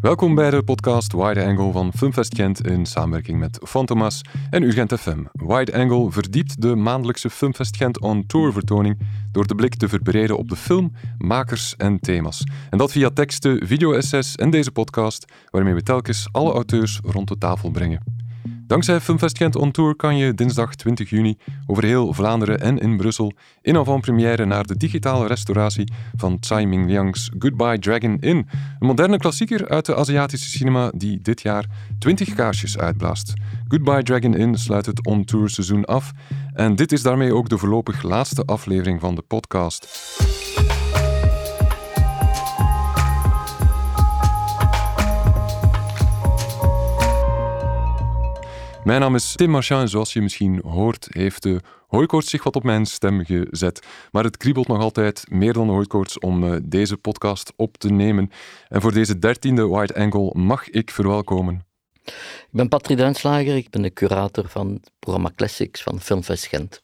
Welkom bij de podcast Wide Angle van Filmfest Gent in samenwerking met Fantomas en Urgent FM. Wide Angle verdiept de maandelijkse Filmfest Gent on Tour vertoning door de blik te verbreden op de film, makers en thema's. En dat via teksten, video-essays en deze podcast, waarmee we telkens alle auteurs rond de tafel brengen. Dankzij Filmfest On Tour kan je dinsdag 20 juni over heel Vlaanderen en in Brussel in avant-première naar de digitale restauratie van Tsai Ming Liang's Goodbye Dragon In, een moderne klassieker uit de Aziatische cinema die dit jaar 20 kaarsjes uitblaast. Goodbye Dragon In sluit het On Tour seizoen af en dit is daarmee ook de voorlopig laatste aflevering van de podcast. Mijn naam is Tim Marchand en zoals je misschien hoort, heeft de hooikoorts zich wat op mijn stem gezet. Maar het kriebelt nog altijd meer dan de hooikoorts om eh, deze podcast op te nemen. En voor deze dertiende Wide Angle mag ik verwelkomen. Ik ben Patrick Duinslager, ik ben de curator van het programma Classics van Filmfest Gent.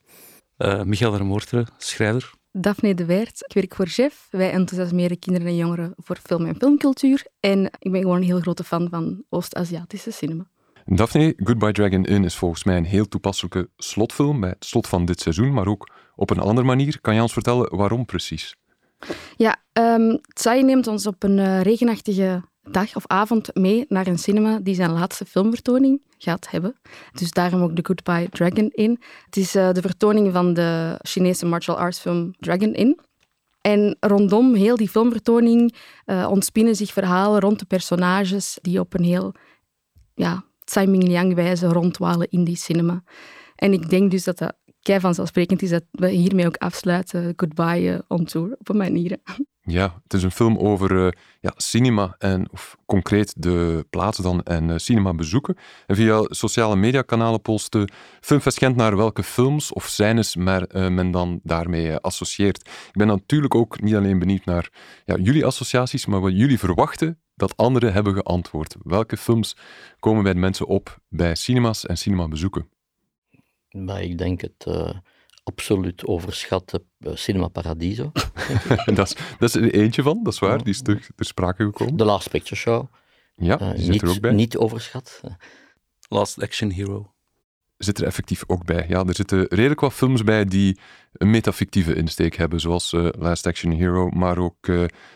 Uh, Michael Vermoorteren, schrijver. Daphne de Weert. Ik werk voor Jeff. Wij enthousiasmeren kinderen en jongeren voor film en filmcultuur. En ik ben gewoon een heel grote fan van Oost-Aziatische cinema. Daphne, Goodbye Dragon In is volgens mij een heel toepasselijke slotfilm bij het slot van dit seizoen, maar ook op een andere manier. Kan je ons vertellen waarom precies? Ja, um, Tsai neemt ons op een uh, regenachtige dag of avond mee naar een cinema die zijn laatste filmvertoning gaat hebben. Dus daarom ook de Goodbye Dragon In. Het is uh, de vertoning van de Chinese martial arts film Dragon In. En rondom heel die filmvertoning uh, ontspinnen zich verhalen rond de personages die op een heel ja, Tsai Ming-liang wijze rondwalen in die cinema. En ik denk dus dat dat kei vanzelfsprekend is dat we hiermee ook afsluiten Goodbye uh, on Tour op een manier. Ja, het is een film over uh, ja, cinema en of concreet de plaats dan en uh, cinema bezoeken. En via sociale mediakanalen polste Filmfest Gent naar welke films of scènes maar, men dan daarmee associeert. Ik ben natuurlijk ook niet alleen benieuwd naar ja, jullie associaties, maar wat jullie verwachten dat anderen hebben geantwoord. Welke films komen bij de mensen op bij cinemas en cinemabezoeken? Maar ik denk het uh, absoluut overschatte uh, Cinema Paradiso. dat, is, dat is er eentje van, dat is waar, die is terug ter sprake gekomen. The Last Picture Show. Ja, die uh, zit niet, er ook bij. Niet overschat. Last Action Hero. Zit er effectief ook bij. Ja, er zitten redelijk wat films bij die een metafictieve insteek hebben, zoals Last Action Hero, maar ook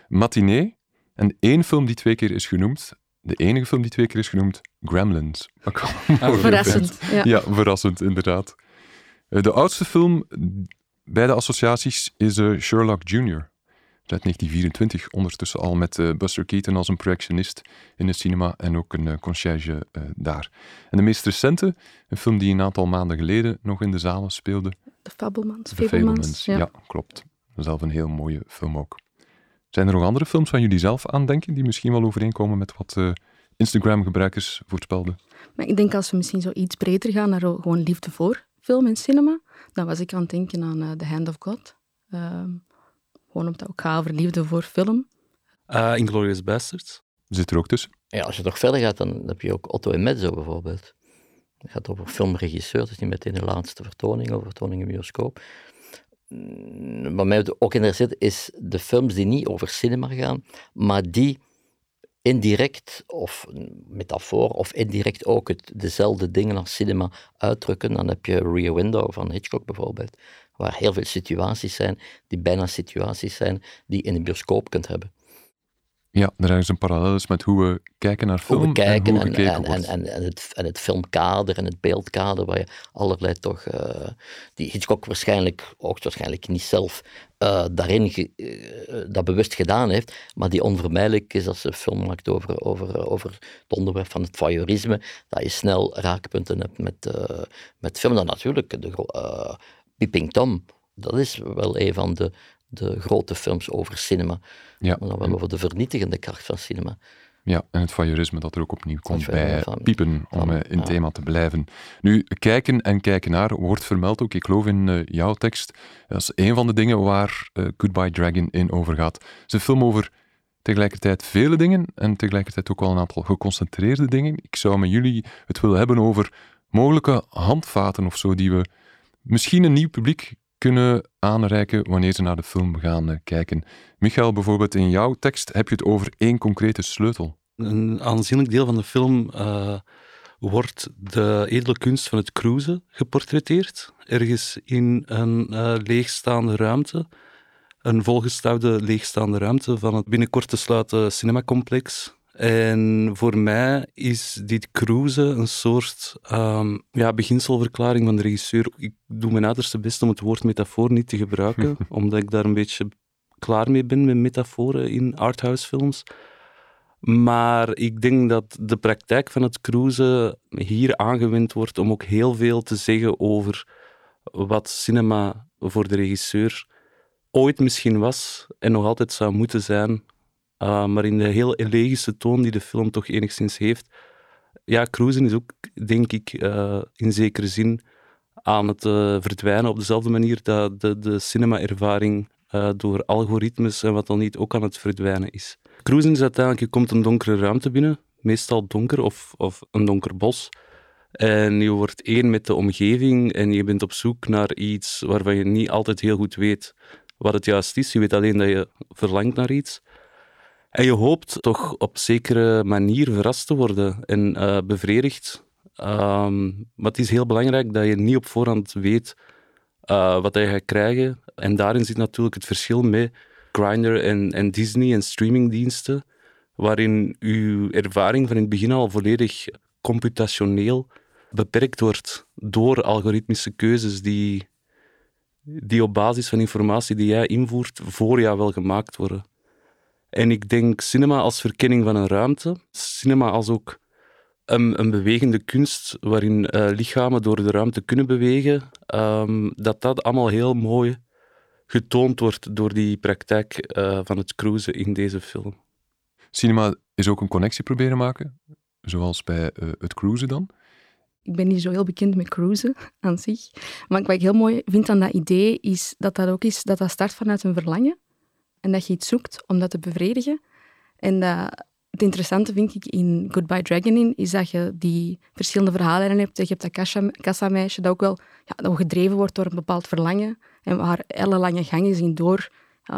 Matinee, en één film die twee keer is genoemd, de enige film die twee keer is genoemd, Gremlins. Ah, verrassend. Ja. ja. verrassend, inderdaad. Eh, de oudste film bij de associaties is uh, Sherlock Jr. Uit 1924, ondertussen al met uh, Buster Keaton als een projectionist in het cinema en ook een uh, conciërge daar. En de meest recente, een film die een aantal maanden geleden nog in de zalen speelde. The Fablemans. The Fablemans, ja. ja, klopt. Zelf een heel mooie film ook. Zijn er nog andere films waar jullie zelf aan denken die misschien wel overeenkomen met wat uh, Instagram-gebruikers voorspelden? Maar ik denk als we misschien zo iets breder gaan naar gewoon liefde voor film en cinema, dan was ik aan het denken aan uh, The Hand of God. Uh, gewoon omdat gaat over liefde voor film. Uh, Inglourious Basterds. Zit er ook tussen? Ja, als je nog verder gaat, dan heb je ook Otto en Mezzo bijvoorbeeld. Het gaat over filmregisseur, is niet meteen de laatste vertoning of vertoning in bioscoop. Mm, wat mij ook interesseert, is de films die niet over cinema gaan, maar die indirect of metafoor of indirect ook het, dezelfde dingen als cinema uitdrukken. Dan heb je Rear Window van Hitchcock bijvoorbeeld, waar heel veel situaties zijn die bijna situaties zijn die je in een bioscoop kunt hebben. Ja, er is een parallel met hoe we kijken naar film hoe we kijken en, en, en, en, en, het, en het filmkader en het beeldkader, waar je allerlei toch, uh, die Hitchcock waarschijnlijk, ook waarschijnlijk niet zelf uh, daarin ge, uh, dat bewust gedaan heeft, maar die onvermijdelijk is als ze film maakt over, over, over het onderwerp van het voyeurisme, dat je snel raakpunten hebt met, met film. Dan natuurlijk, de, Peeping Tom, dat is wel een van de de grote films over cinema. Ja. Maar dan wel over de vernietigende kracht van cinema. Ja, en het voyeurisme dat er ook opnieuw komt bij van, piepen, om van, in ja. thema te blijven. Nu, kijken en kijken naar wordt vermeld ook, ik geloof in uh, jouw tekst, dat is een van de dingen waar uh, Goodbye Dragon in over gaat. Het is een film over tegelijkertijd vele dingen en tegelijkertijd ook wel een aantal geconcentreerde dingen. Ik zou met jullie het willen hebben over mogelijke handvaten of zo die we misschien een nieuw publiek kunnen aanreiken wanneer ze naar de film gaan eh, kijken. Michael, bijvoorbeeld in jouw tekst heb je het over één concrete sleutel. Een aanzienlijk deel van de film uh, wordt de edele kunst van het cruisen geportretteerd. Ergens in een uh, leegstaande ruimte. Een volgestouwde leegstaande ruimte van het binnenkort te sluiten cinemacomplex. En voor mij is dit cruisen een soort um, ja, beginselverklaring van de regisseur. Ik doe mijn uiterste best om het woord metafoor niet te gebruiken, omdat ik daar een beetje klaar mee ben met metaforen in arthouse films. Maar ik denk dat de praktijk van het cruisen hier aangewend wordt om ook heel veel te zeggen over wat cinema voor de regisseur ooit misschien was en nog altijd zou moeten zijn, uh, maar in de heel elegische toon die de film toch enigszins heeft. Ja, cruisen is ook, denk ik, uh, in zekere zin aan het uh, verdwijnen op dezelfde manier dat de, de cinema-ervaring door algoritmes en wat dan niet ook aan het verdwijnen is. Cruisen is uiteindelijk, je komt een donkere ruimte binnen, meestal donker of, of een donker bos. En je wordt één met de omgeving en je bent op zoek naar iets waarvan je niet altijd heel goed weet wat het juist is. Je weet alleen dat je verlangt naar iets. En je hoopt toch op zekere manier verrast te worden en uh, bevredigd. Um, maar het is heel belangrijk dat je niet op voorhand weet uh, wat je gaat krijgen. En daarin zit natuurlijk het verschil met Grindr en, en Disney en streamingdiensten, waarin uw ervaring van in het begin al volledig computationeel beperkt wordt door algoritmische keuzes die, die op basis van informatie die jij invoert voor jou wel gemaakt worden. En ik denk cinema als verkenning van een ruimte, cinema als ook een, een bewegende kunst waarin uh, lichamen door de ruimte kunnen bewegen, um, dat dat allemaal heel mooi getoond wordt door die praktijk uh, van het cruisen in deze film. Cinema is ook een connectie proberen maken, zoals bij uh, het cruisen dan? Ik ben niet zo heel bekend met cruisen aan zich. Maar wat ik heel mooi vind aan dat idee, is dat dat ook is dat dat start vanuit een verlangen. En dat je iets zoekt om dat te bevredigen. En dat, het interessante vind ik in Goodbye Dragon is dat je die verschillende verhalen hebt. Je hebt dat kassameisje dat ook wel ja, dat gedreven wordt door een bepaald verlangen en waar ellenlange gangen zien door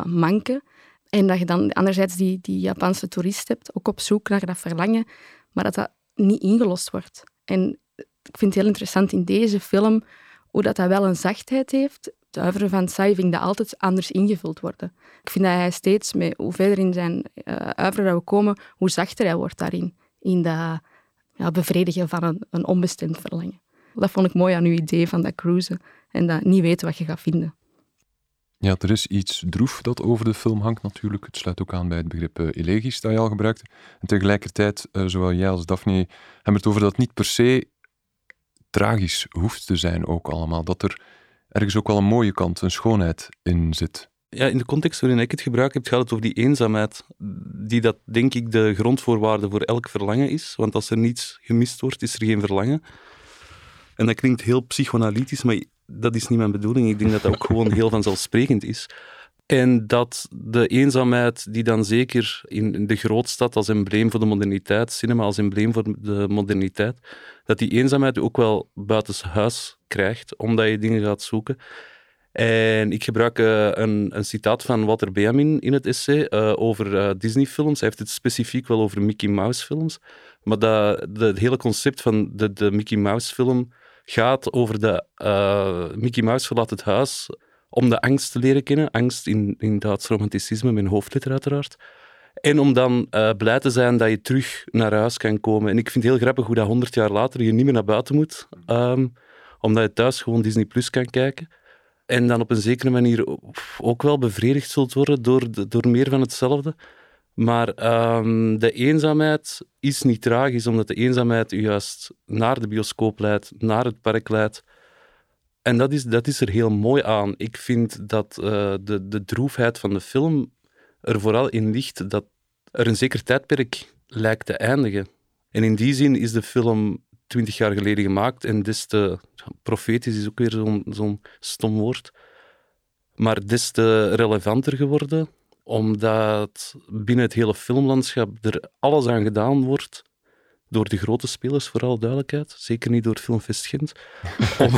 manken. En dat je dan anderzijds die, die Japanse toerist hebt, ook op zoek naar dat verlangen, maar dat dat niet ingelost wordt. En ik vind het heel interessant in deze film hoe dat, dat wel een zachtheid heeft. De uiveren van Sai vind dat altijd anders ingevuld worden. Ik vind dat hij steeds, hoe verder in zijn uh, uiveren we komen, hoe zachter hij wordt daarin. In dat ja, bevredigen van een, een onbestemd verlangen. Dat vond ik mooi aan uw idee van dat cruisen. En dat niet weten wat je gaat vinden. Ja, er is iets droef dat over de film hangt natuurlijk. Het sluit ook aan bij het begrip uh, elegisch dat je al gebruikte. En tegelijkertijd, uh, zowel jij als Daphne hebben het over dat niet per se tragisch hoeft te zijn ook allemaal. Dat er ergens ook wel een mooie kant, een schoonheid in zit. Ja, in de context waarin ik het gebruik heb, gaat het over die eenzaamheid, die dat denk ik de grondvoorwaarde voor elk verlangen is. Want als er niets gemist wordt, is er geen verlangen. En dat klinkt heel psychoanalytisch, maar dat is niet mijn bedoeling. Ik denk dat dat ook gewoon heel vanzelfsprekend is. En dat de eenzaamheid, die dan zeker in de grootstad als embleem voor de moderniteit, cinema als embleem voor de moderniteit, dat die eenzaamheid ook wel buitenshuis krijgt, omdat je dingen gaat zoeken. En ik gebruik uh, een, een, citaat van Walter Benjamin in het essay uh, over uh, Disney-films. Hij heeft het specifiek wel over Mickey Mouse-films. Maar dat, de, het hele concept van de, de Mickey Mouse-film gaat over de Mickey Mouse verlaat het huis om de angst te leren kennen. Angst in, in romanticisme, mijn hoofdletter uiteraard. En om dan uh, blij te zijn dat je terug naar huis kan komen. En ik vind het heel grappig hoe dat honderd jaar later je niet meer naar buiten moet. Um, omdat je thuis gewoon Disney Plus kan kijken. En dan op een zekere manier ook wel bevredigd zult worden door, door meer van hetzelfde. Maar um, de eenzaamheid is niet tragisch, omdat de eenzaamheid u juist naar de bioscoop leidt, naar het park leidt. En dat is, dat is er heel mooi aan. Ik vind dat uh, de, de droefheid van de film er vooral in ligt dat er een zeker tijdperk lijkt te eindigen. En in die zin is de film twintig jaar geleden gemaakt en des te profetisch is ook weer zo'n zo'n stom woord, maar des te relevanter geworden, omdat binnen het hele filmlandschap er alles aan gedaan wordt door de grote spelers, vooral duidelijkheid, zeker niet door Filmfest Gent, om,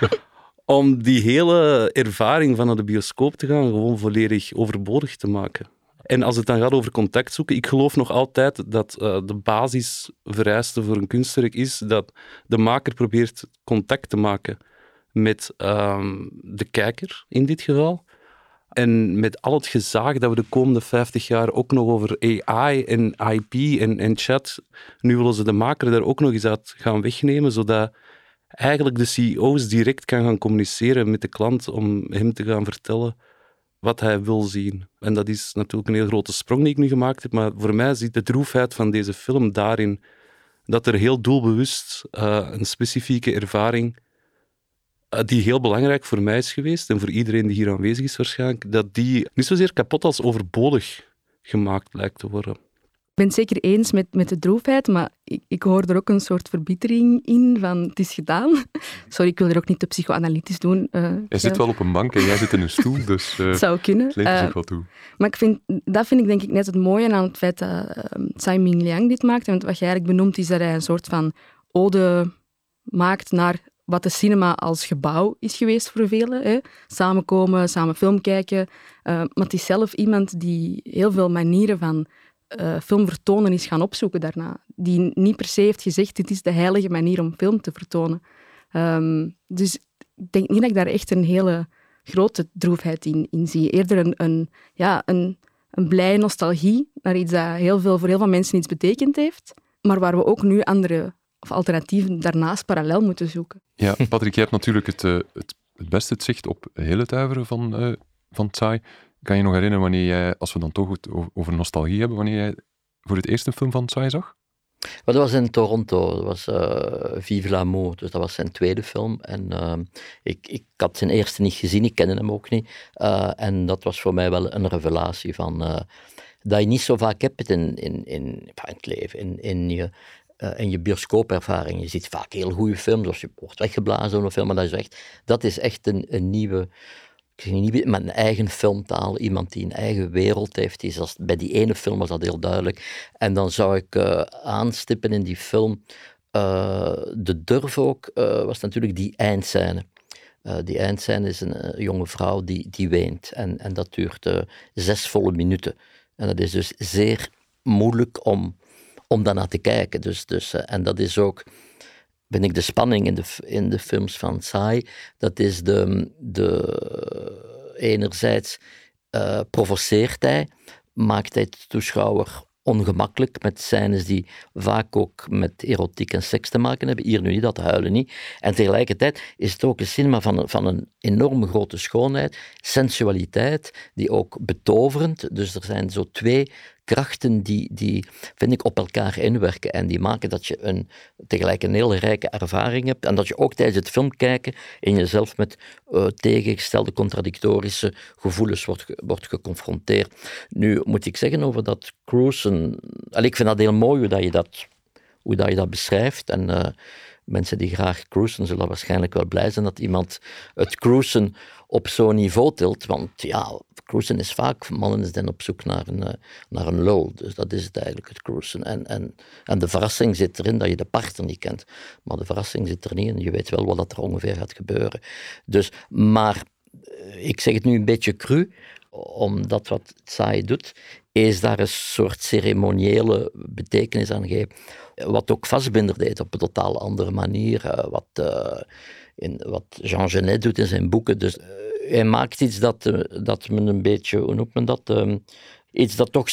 om die hele ervaring van naar de bioscoop te gaan gewoon volledig overbodig te maken. En als het dan gaat over contact zoeken, ik geloof nog altijd dat uh, de basisvereiste voor een kunstwerk is dat de maker probeert contact te maken met uh, de kijker in dit geval. En met al het gezaag dat we de komende 50 jaar ook nog over AI en IP en, en chat, nu willen ze de maker daar ook nog eens uit gaan wegnemen, zodat eigenlijk de CEO's direct kan gaan communiceren met de klant om hem te gaan vertellen wat hij wil zien. En dat is natuurlijk een heel grote sprong die ik nu gemaakt heb, maar voor mij zit de droefheid van deze film daarin dat er heel doelbewust uh, een specifieke ervaring eh, die heel belangrijk voor mij is geweest en voor iedereen die hier aanwezig is waarschijnlijk, dat die niet zozeer kapot als overbodig gemaakt lijkt te worden. Ik ben het zeker eens met, met de droefheid, maar ik, ik hoor er ook een soort verbittering in van het is gedaan. Sorry, ik wil er ook niet te psychoanalytisch doen. Uh, jij zit wel op een bank en jij zit in een stoel, dus uh, het zou kunnen. Het uh, zich wel toe. Maar ik vind, dat vind ik denk ik net het mooie aan het feit dat uh, Tsai Ming Liang dit maakt. Want wat jij eigenlijk benoemt is dat hij een soort van ode maakt naar wat de cinema als gebouw is geweest voor velen. Hè. Samenkomen, samen film kijken. Maar het is zelf iemand die heel veel manieren van uh, film vertonen is gaan opzoeken daarna. Die niet per se heeft gezegd, dit is de heilige manier om film te vertonen. Um, dus ik denk niet dat ik daar echt een hele grote droefheid in, in zie. Eerder een, een, ja, een, een blije nostalgie naar iets dat heel veel, voor heel veel mensen iets betekend heeft, maar waar we ook nu andere of alternatieven daarnaast parallel moeten zoeken. Ja, Patrick, je hebt natuurlijk het, uh, het, het beste zicht op heel het van, uh, van Tsai. Kan je nog herinneren wanneer jij, als we dan toch over nostalgie hebben, wanneer jij voor het eerste film van Tsai zag? Dat was in Toronto, dat was uh, Vive l'amour, dus dat was zijn tweede film. En uh, ik, ik had zijn eerste niet gezien, ik kende hem ook niet. Uh, en dat was voor mij wel een revelatie van dat je niet zo vaak hebt in, in, in, in het leven, in, in je in je bioscoopervaring. Je ziet vaak heel goede films, of je wordt weggeblazen door een film, maar dat is echt, dat is echt een, een nieuwe, ik niet, met een eigen filmtaal, iemand die een eigen wereld heeft. Is bij die ene film was dat heel duidelijk. En dan zou ik uh, aanstippen in die film, uh, de durf ook, was natuurlijk die eindscène. die eindscène is een jonge vrouw die, die weent. En, en dat duurt zes volle minuten. En dat is dus zeer moeilijk om om daarnaar te kijken. Dus, dus, en dat is ook, vind ik, de spanning in de, in de films van Tsai. Dat is de, de enerzijds uh, provoceert hij, maakt hij de toeschouwer ongemakkelijk met scènes die vaak ook met erotiek en seks te maken hebben. Hier nu niet, dat huilen niet. En tegelijkertijd is het ook een cinema van een, van een enorme grote schoonheid, sensualiteit, die ook betoverend. Dus er zijn zo twee krachten die, die, vind ik, op elkaar inwerken en die maken dat je een, tegelijk een hele rijke ervaring hebt en dat je ook tijdens het film kijken in jezelf met uh, tegengestelde, contradictorische gevoelens wordt, wordt geconfronteerd. Nu moet ik zeggen over dat cruisen, ik vind dat heel mooi hoe dat je dat, hoe dat, je dat beschrijft en uh, mensen die graag cruisen zullen waarschijnlijk wel blij zijn dat iemand het cruisen op zo'n niveau tilt. Want ja, cruisen is vaak, mannen zijn op zoek naar een, eh, naar een lol. Dus dat is het eigenlijk, het cruisen. En, en, en de verrassing zit erin dat je de partner niet kent. Maar de verrassing zit er niet in. Je weet wel wat er ongeveer gaat gebeuren. Dus, maar eh, ik zeg het nu een beetje cru, omdat wat Saai doet, is daar een soort ceremoniële betekenis aan gegeven. Wat ook Vastbinder deed op een totaal andere manier. Eh, wat, uh, in, wat Jean Genet doet in zijn boeken. Dus uh, hij maakt iets dat, dat men een beetje, hoe noemt men dat? Ehm, iets dat toch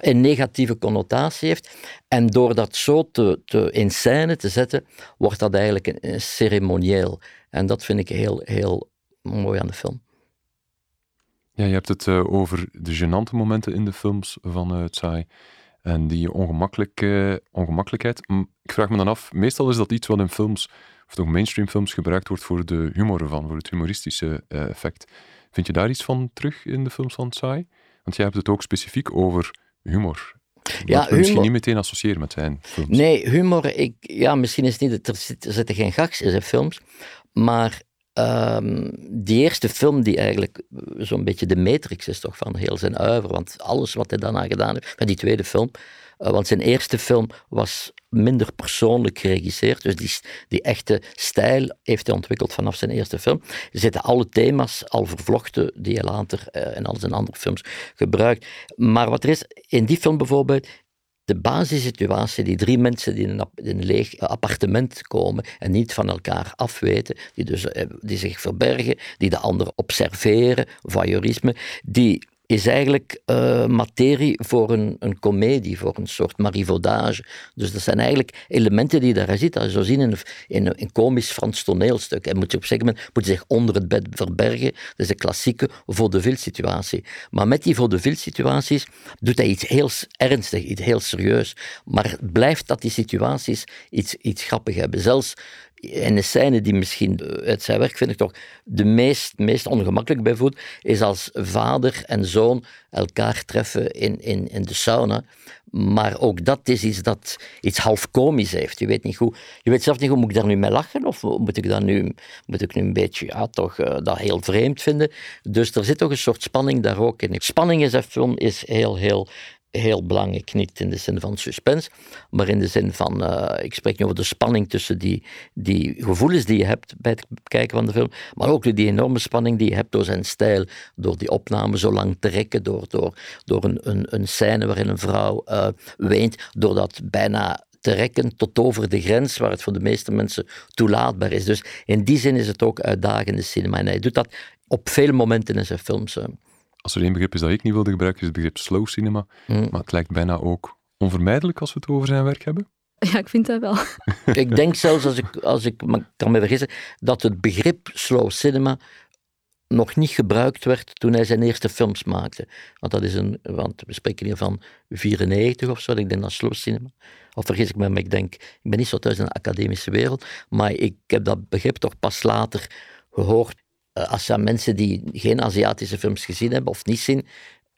een negatieve connotatie heeft. En door dat zo te, te in scène te zetten, wordt dat eigenlijk een, een ceremonieel. En dat vind ik heel, heel mooi aan de film. Ja, je hebt het uh, over de gênante momenten in de films van uh, Tsai. En die ongemakkelijk, uh, ongemakkelijkheid. Ik vraag me dan af, meestal is dat iets wat in films, of toch mainstream films, gebruikt wordt voor de humor ervan, voor het humoristische effect. Vind je daar iets van terug in de films van Tsai? Want jij hebt het ook specifiek over humor. Ja, dat we misschien niet meteen associëren met zijn films. Nee, humor, ik, ja, misschien is het niet, er, zit, er zitten geen gaks in zijn films, maar Um, die eerste film die eigenlijk zo'n beetje de matrix is toch van heel zijn uiver, want alles wat hij daarna gedaan heeft, met die tweede film, uh, want zijn eerste film was minder persoonlijk geregisseerd. Dus die, die echte stijl heeft hij ontwikkeld vanaf zijn eerste film. Er zitten alle thema's al vervlochten die hij later uh, in al zijn andere films gebruikt. Maar wat er is in die film bijvoorbeeld, de basissituatie, die drie mensen die in een, leeg appartement komen en niet van elkaar afweten, die, dus, eh, die zich verbergen, die de ander observeren, voyeurisme, die is eigenlijk uh, materie voor een, een komedie, voor een soort marivaudage. Dus dat zijn eigenlijk elementen die daar ziet. Als je zo zien in, een komisch Frans toneelstuk. En moet je op een moment moet je zich onder het bed verbergen. Dat is een klassieke vaudeville situatie. Maar met die vaudeville situaties doet hij iets heel ernstig, iets heel serieus. Maar blijft dat die situaties iets, iets grappig hebben. Zelfs en de scène die misschien uit zijn werk vind ik toch de meest, meest ongemakkelijk bijvoorbeeld, is als vader en zoon elkaar treffen in, in, in de sauna. Maar ook dat is iets dat iets half komisch heeft. Je weet, niet hoe, je weet zelf niet hoe moet ik daar nu mee lachen of moet ik, dat nu, moet ik nu een beetje ja, toch, uh, dat heel vreemd vinden. Dus er zit toch een soort spanning daar ook in. Spanning in zijn film is heel, heel heel belangrijk, niet in de zin van suspense, maar in de zin van, uh, ik spreek nu over de spanning tussen die, die gevoelens die je hebt bij het kijken van de film, maar ook die enorme spanning die je hebt door zijn stijl, door die opname zo lang te rekken, door, door, door een, een, een scène waarin een vrouw uh, weent, door dat bijna te rekken tot over de grens waar het voor de meeste mensen toelaatbaar is. Dus in die zin is het ook uitdagende cinema. En hij doet dat op veel momenten in zijn films. Als er één begrip is dat ik niet wilde gebruiken, is het begrip slow cinema. Mm. Maar het lijkt bijna ook onvermijdelijk als we het over zijn werk hebben. Ja, ik vind dat wel. ik denk zelfs, als ik, als ik me kan me vergissen, dat het begrip slow cinema nog niet gebruikt werd toen hij zijn eerste films maakte. Want dat is een, want we spreken hier van 94 of zo, ik denk dat slow cinema. Of vergis ik me, maar ik denk, ik ben niet zo thuis in de academische wereld, maar ik heb dat begrip toch pas later gehoord eh, als je aan mensen die geen Aziatische films gezien hebben of niet zien,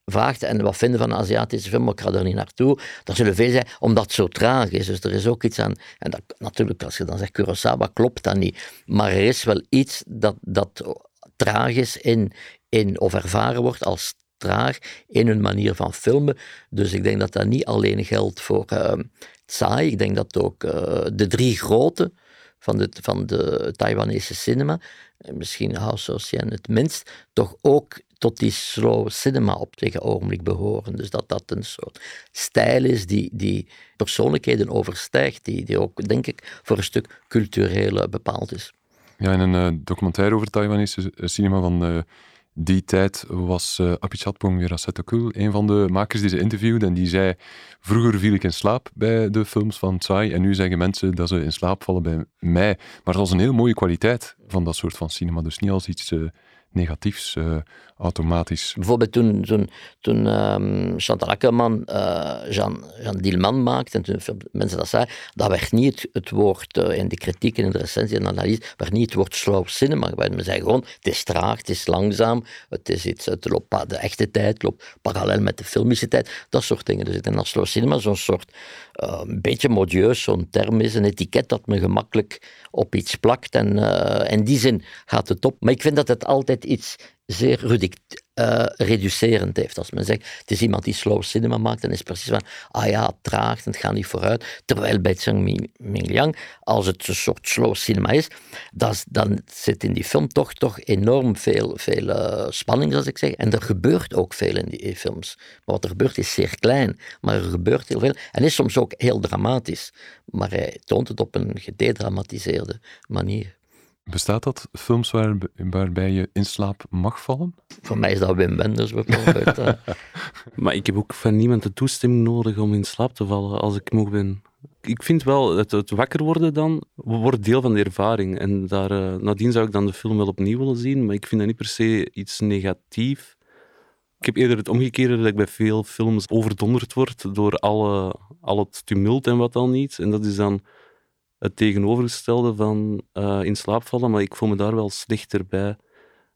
vraagt en wat vinden van een Aziatische film, ik ga er niet naartoe, dan zullen veel zijn, omdat het zo traag is. Dus er is ook iets aan, en dat, natuurlijk als je dan zegt Kurosawa, klopt dat niet. Maar er is wel iets dat, dat traag is in, in, of ervaren wordt als traag in hun manier van filmen. Dus ik denk dat dat niet alleen geldt voor uh, Tsai, ik denk dat ook uh, de drie grote van de, van de Taiwanese cinema, misschien Hao Xian het minst, toch ook tot die slow cinema op tegen ogenblik behoren. Dus dat dat een soort stijl is die, die persoonlijkheden overstijgt, die, die ook, denk ik, voor een stuk cultureel bepaald is. Ja, in een uh, documentaire over Taiwanese cinema van die tijd was uh, Apichatpong Virasetokul een van de makers die ze interviewde en die zei vroeger viel ik in slaap bij de films van Tsai en nu zeggen mensen dat ze in slaap vallen bij mij. Maar dat is een heel mooie kwaliteit van dat soort van cinema, dus niet als iets uh, negatiefs uh, automatisch. Bijvoorbeeld toen, toen, toen um, Chantal Akkerman uh, Jean, Jean Dielman maakte en toen mensen dat zeiden, dat werd niet het, woord uh, in de kritiek en in de recensie en de analyse, werd niet het woord slow cinema. Men zei gewoon, het is traag, het is langzaam, het is iets, het loopt, de echte tijd loopt parallel met de filmische tijd, dat soort dingen. Dus ik denk slow cinema zo'n soort, een beetje modieus, zo'n term is, een etiket dat men gemakkelijk op iets plakt en in die zin gaat het op. Maar ik vind dat het altijd iets zeer uh, reducerend heeft. Als men zegt, het is iemand die slow cinema maakt, dan is precies van, ah ja, traag, het gaat niet vooruit. Terwijl bij Zhang Mingliang, als het een soort slow cinema is, dan zit in die film toch, toch enorm veel, veel uh, spanning, zoals ik zeg. En er gebeurt ook veel in die films. Maar wat er gebeurt is zeer klein, maar er gebeurt heel veel. En is soms ook heel dramatisch. Maar hij toont het op een gededramatiseerde manier. Bestaat dat, films waar, waarbij je in slaap mag vallen? Voor mij is dat Wim Wenders bijvoorbeeld. Eh. maar ik heb ook van niemand de toestemming nodig om in slaap te vallen als ik moe ben. Ik vind wel, het, het wakker worden dan, wordt deel van de ervaring. En daar, uh, nadien zou ik dan de film wel opnieuw willen zien, maar ik vind dat niet per se iets negatief. Ik heb eerder het omgekeerde dat ik bij veel films overdonderd word door alle, al het tumult en wat dan niet. En dat is dan het tegenovergestelde van uh, in slaap vallen, maar ik voel me daar wel slechter bij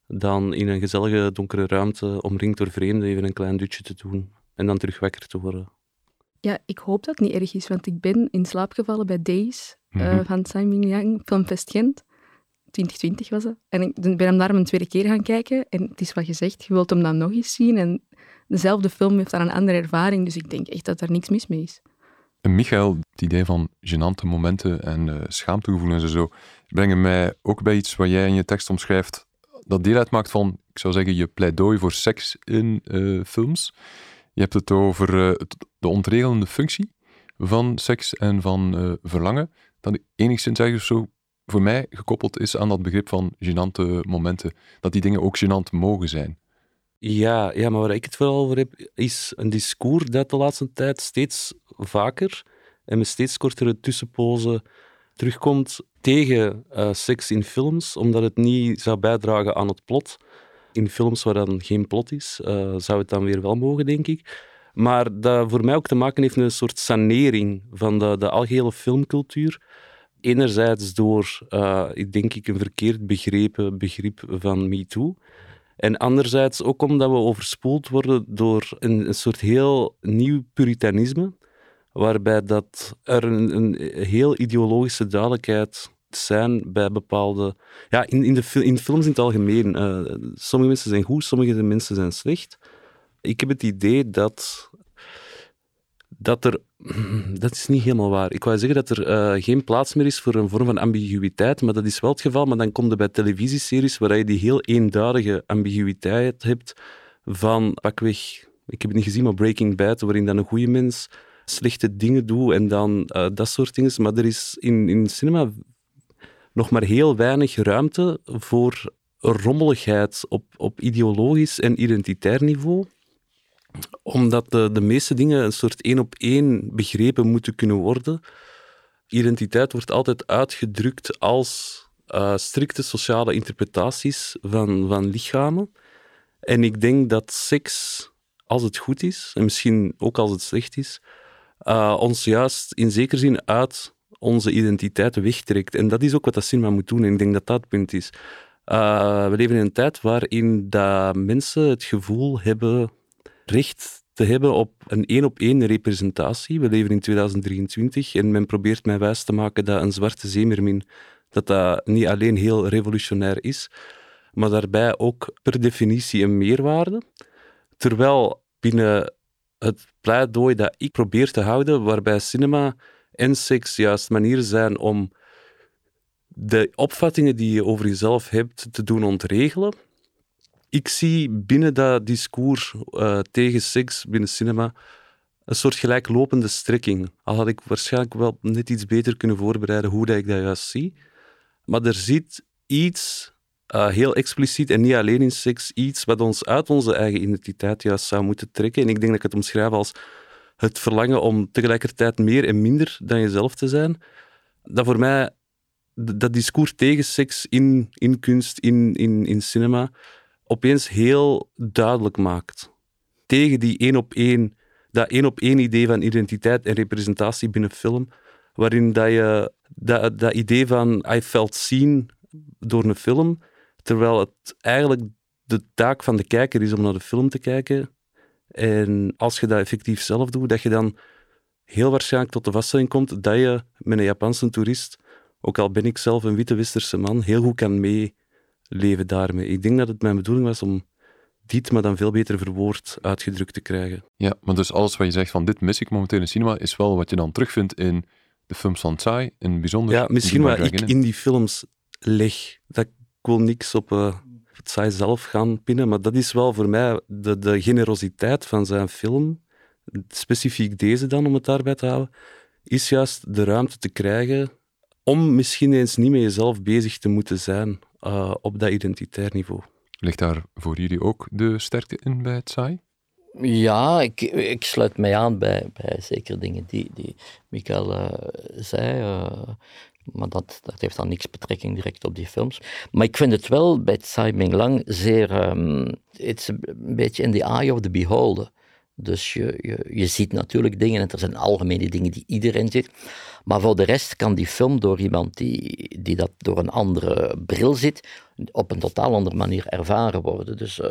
dan in een gezellige donkere ruimte omringd door vreemden even een klein dutje te doen en dan terug wakker te worden. Ja, ik hoop dat het niet erg is, want ik ben in slaap gevallen bij Days mm -hmm. uh, van Tsai Ming-liang, Filmfest Gent. 2020 was het. En ik ben hem daarom een tweede keer gaan kijken. En het is wat gezegd, je wilt hem dan nog eens zien. En dezelfde film heeft dan een andere ervaring. Dus ik denk echt dat er niks mis mee is. Michael, het idee van gênante momenten en uh, schaamtegevoelens en zo, brengen mij ook bij iets wat jij in je tekst omschrijft, dat deel uitmaakt van, ik zou zeggen, je pleidooi voor seks in uh, films. Je hebt het over uh, de ontregelende functie van seks en van verlangen, dat enigszins ergens zo voor mij gekoppeld is aan dat begrip van gênante momenten. Dat die dingen ook gênant mogen zijn. Ja, ja, maar waar ik het vooral over heb, is een discours dat de laatste tijd steeds vaker en met steeds kortere tussenpozen terugkomt tegen uh, seks in films, omdat het niet zou bijdragen aan het plot. In films waar dan geen plot is, uh, zou het dan weer wel mogen, denk ik. Maar dat voor mij ook te maken heeft met een soort sanering van de, de algehele filmcultuur. Enerzijds door, uh, denk ik, een verkeerd begrepen begrip van MeToo. En anderzijds ook omdat we overspoeld worden door een, een soort heel nieuw puritanisme, waarbij dat er een, een heel ideologische duidelijkheid zijn bij bepaalde... Ja, in, in, de, in films in het algemeen. Uh, sommige mensen zijn goed, sommige mensen zijn slecht. Ik heb het idee dat dat er. Dat is niet helemaal waar. Ik wou zeggen dat er uh, geen plaats meer is voor een vorm van ambiguïteit, maar dat is wel het geval. Maar dan komt er bij televisieseries waar je die heel eenduidige ambiguïteit hebt van pakweg. Ik heb het niet gezien, maar Breaking Bad, waarin dan een goede mens slechte dingen doet en dan uh, dat soort dingen. Maar er is in, in cinema nog maar heel weinig ruimte voor rommeligheid op, op ideologisch en identitair niveau omdat de, de meeste dingen een soort één op één begrepen moeten kunnen worden. Identiteit wordt altijd uitgedrukt als uh, strikte sociale interpretaties van, van lichamen. En ik denk dat seks, als het goed is, en misschien ook als het slecht is, uh, ons juist in zekere zin uit onze identiteit wegtrekt. En dat is ook wat dat cinema moet doen. En ik denk dat dat het punt is. Uh, we leven in een tijd waarin dat mensen het gevoel hebben recht te hebben op een één-op-één representatie. We leven in 2023 en men probeert mij wijs te maken dat een zwarte zeemermin dat dat niet alleen heel revolutionair is, maar daarbij ook per definitie een meerwaarde. Terwijl binnen het pleidooi dat ik probeer te houden, waarbij cinema en seks juist manieren zijn om de opvattingen die je over jezelf hebt te doen ontregelen, ik zie binnen dat discours uh, tegen seks binnen cinema een soort gelijklopende strekking. Al had ik waarschijnlijk wel net iets beter kunnen voorbereiden hoe dat ik dat juist zie. Maar er zit iets uh, heel expliciet en niet alleen in seks, iets wat ons uit onze eigen identiteit juist zou moeten trekken. En ik denk dat ik het omschrijf als het verlangen om tegelijkertijd meer en minder dan jezelf te zijn. Dat voor mij, dat discours tegen seks in, in kunst, in, in, in cinema, opeens heel duidelijk maakt. Tegen die één op één, dat één op één idee van identiteit en representatie binnen film, waarin dat je dat, dat idee van I felt seen door een film, terwijl het eigenlijk de taak van de kijker is om naar de film te kijken. En als je dat effectief zelf doet, dat je dan heel waarschijnlijk tot de vaststelling komt dat je met een Japanse toerist, ook al ben ik zelf een witte westerse man, heel goed kan mee leven daarmee. Ik denk dat het mijn bedoeling was om dit, maar dan veel beter verwoord uitgedrukt te krijgen. Ja, maar dus alles wat je zegt van dit mis ik momenteel in cinema, is wel wat je dan terugvindt in de films van Tsai, in bijzonder... Ja, misschien wat ik in die films leg. Dat ik wil niks op uh, Tsai zelf gaan pinnen, maar dat is wel voor mij de, de generositeit van zijn film, specifiek deze dan, om het daarbij te houden, is juist de ruimte te krijgen om misschien eens niet met jezelf bezig te moeten zijn uh, op dat identitair niveau. Ligt daar voor jullie ook de sterkte in bij het saai? Ja, ik, ik sluit mij aan bij, bij zeker dingen die, die Michael uh, zei. Uh, maar dat, dat heeft dan niks betrekking direct op die films. Maar ik vind het wel bij Tsai Ming Lang zeer... Um, een beetje in the eye of the beholder. Dus je, je, je ziet natuurlijk dingen, en er zijn algemene dingen die iedereen ziet. Maar voor de rest kan die film door iemand die, die dat door een andere bril ziet, op een totaal andere manier ervaren worden. Dus uh,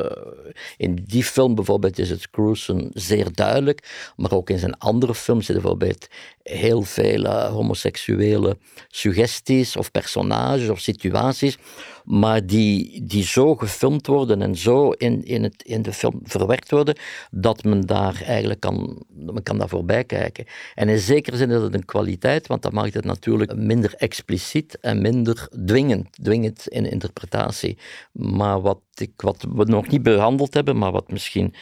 in die film bijvoorbeeld is het Cruisen zeer duidelijk, maar ook in zijn andere films zitten bijvoorbeeld heel veel uh, homoseksuele suggesties of personages of situaties, maar die, die zo gefilmd worden en zo in, in, het, in de film verwerkt worden, dat men daar eigenlijk kan, men kan daar voorbij kijken. En in zekere zin is dat een kwaliteit, want dat maakt het natuurlijk minder expliciet en minder dwingend, dwingend in interpretatie. Maar wat, ik, wat we nog niet behandeld hebben, maar wat misschien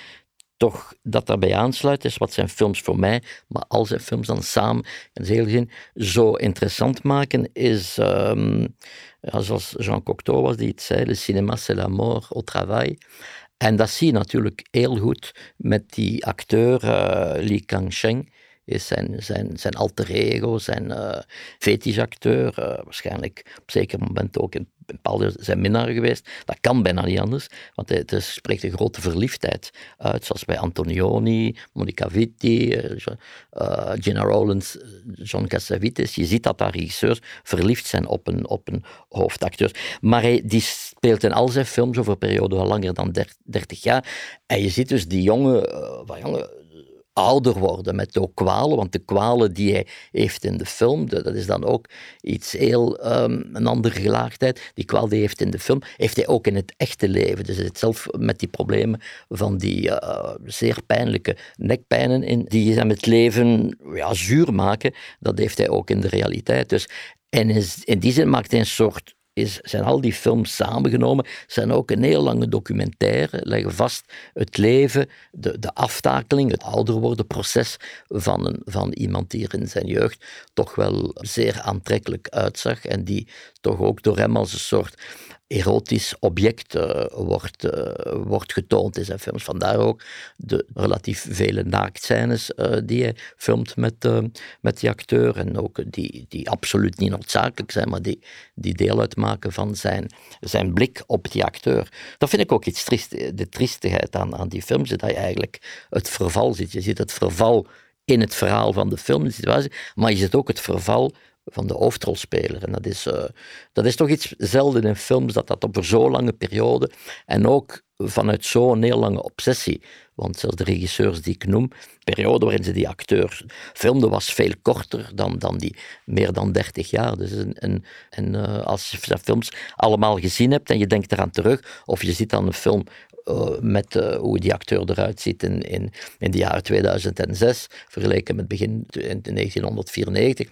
toch dat daarbij aansluit, is wat zijn films voor mij, maar al zijn films dan samen in de hele zin zo interessant maken, is um, zoals Jean Cocteau was die het zei, le cinéma c'est la mort au travail. En dat zie je natuurlijk heel goed met die acteur uh, Li Kangsheng, is zijn, zijn, zijn alter ego, zijn uh, fetischacteur, uh, waarschijnlijk op een zeker moment ook in bepaalde zijn minnaar geweest. Dat kan bijna niet anders, want het, het spreekt een grote verliefdheid uit, zoals bij Antonioni, Monica Vitti, uh, Gina Rowlands, John Cassavetes. Je ziet dat daar regisseurs verliefd zijn op een, op een hoofdacteur. Maar hij, die speelt in al zijn films over een periode langer dan 30 jaar. En je ziet dus die jonge, uh, jonge ouder worden met ook kwalen, want de kwalen die hij heeft in de film, dat is dan ook iets heel, um, een andere gelaagdheid. Die kwaal die hij heeft in de film, heeft hij ook in het echte leven. Dus hij zit zelf met die problemen van die uh, zeer pijnlijke nekpijnen in, die hem het leven ja, zuur maken, dat heeft hij ook in de realiteit. Dus en in die zin maakt hij een soort is, zijn al die films samengenomen, zijn ook een heel lange documentaire, leggen vast het leven, de, de aftakeling, het ouder worden proces van, een, van iemand die er in zijn jeugd toch wel zeer aantrekkelijk uitzag en die toch ook door hem als een soort erotisch object uh, wordt, uh, wordt getoond in zijn films. Vandaar ook de relatief vele naaktscènes uh, die hij filmt met, met die acteur en ook die, die absoluut niet noodzakelijk zijn, maar die, die deel uitmaken van zijn, zijn blik op die acteur. Dat vind ik ook iets triest. De triestigheid aan, aan die films is dat je eigenlijk het verval ziet. Je ziet het verval in het verhaal van de film, de situatie, maar je ziet ook het verval van de hoofdrolspeler. En dat is, uh, dat is toch iets zelden in films, dat dat op zo'n lange periode en ook vanuit zo'n heel lange obsessie. Want zelfs de regisseurs die ik noem, de periode waarin ze die acteur filmden, was veel korter dan, dan die meer dan 30 jaar. Dus en, en, uh, als je films allemaal gezien hebt en je denkt eraan terug, of je ziet dan een film met uh, hoe die acteur eruit ziet in, in, in de jaren 2006, vergeleken met begin in 1994.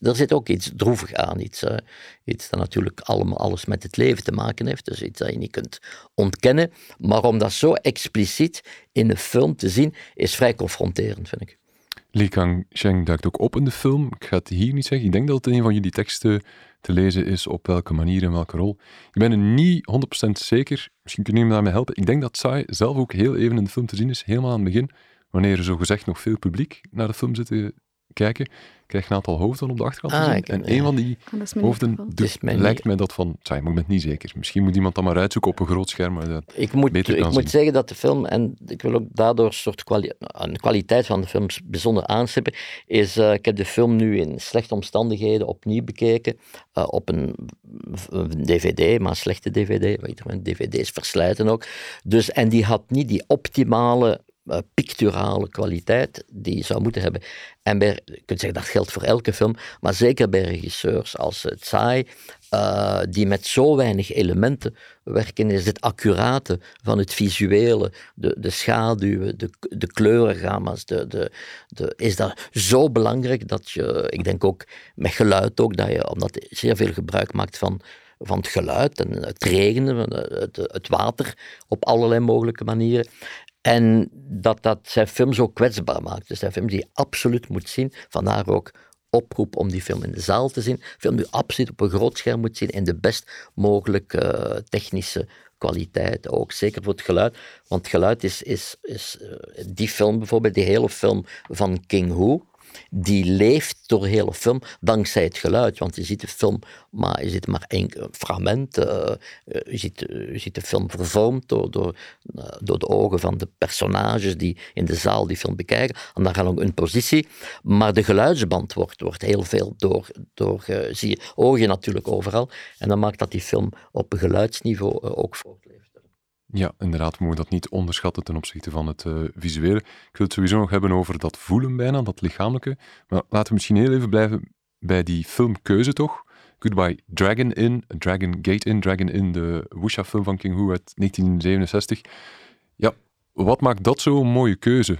Er zit ook iets droevig aan, iets, uh, iets dat natuurlijk allemaal alles met het leven te maken heeft, dus iets dat je niet kunt ontkennen. Maar om dat zo expliciet in de film te zien, is vrij confronterend, vind ik. Li Kang-sheng duikt ook op in de film. Ik ga het hier niet zeggen. Ik denk dat het een van jullie teksten te lezen is op welke manier en welke rol. Ik ben er niet 100% zeker. Misschien kunnen jullie me daarmee helpen. Ik denk dat Sai zelf ook heel even in de film te zien is, helemaal aan het begin, wanneer er zogezegd nog veel publiek naar de film zit te kijken krijg een aantal hoofden op de achterkant ah, En een van die ah, hoofden lijkt mij dat van... Tja, ik ben niet zeker. Misschien moet iemand dat maar uitzoeken op een groot scherm. Maar dat ik moet, ik moet zeggen dat de film, en ik wil ook daardoor een soort kwali een kwaliteit van de films bijzonder aanstippen, is, uh, ik heb de film nu in slechte omstandigheden opnieuw bekeken, uh, op een, een, dvd, maar een slechte dvd, weet je, dvd's verslijten ook. Dus, en die had niet die optimale uh, picturale kwaliteit die zou moeten hebben. En je kunt zeggen dat geldt voor elke film, maar zeker bij regisseurs als Tsai, uh, die met zo weinig elementen werken, is het accurate van het visuele, de, de schaduwen, de, de kleurengamma's, de, de, de, is dat zo belangrijk dat je, ik denk ook met geluid ook, dat je, omdat je zeer veel gebruik maakt van van het geluid en het regenen, het, het, water op allerlei mogelijke manieren. En dat dat zijn film zo kwetsbaar maakt. Dus zijn film die je absoluut moet zien. Vandaar ook oproep om die film in de zaal te zien. Film die je absoluut op een groot scherm moet zien in de best mogelijke uh, technische kwaliteit. Ook zeker voor het geluid. Want geluid is, is, is uh, die film bijvoorbeeld, die hele film van King Hu. Die leeft door de hele film dankzij het geluid. Want je ziet de film, maar je ziet maar één fragment. Uh, je, ziet, je ziet de film vervormd door, door, door de ogen van de personages die in de zaal die film bekijken. En dan gaan ook een positie. Maar de geluidsband wordt, wordt heel veel door, door zie je, je natuurlijk overal. En dan maakt dat die film op geluidsniveau ook voortleeft. Ja, inderdaad, we mogen dat niet onderschatten ten opzichte van het uh, visuele. Ik wil het sowieso nog hebben over dat voelen bijna, dat lichamelijke. Maar laten we misschien heel even blijven bij die filmkeuze toch. Goodbye Dragon In, Dragon Gate In, Dragon In, de Wuxia-film van King Hu uit 1967. Ja, wat maakt dat zo'n mooie keuze?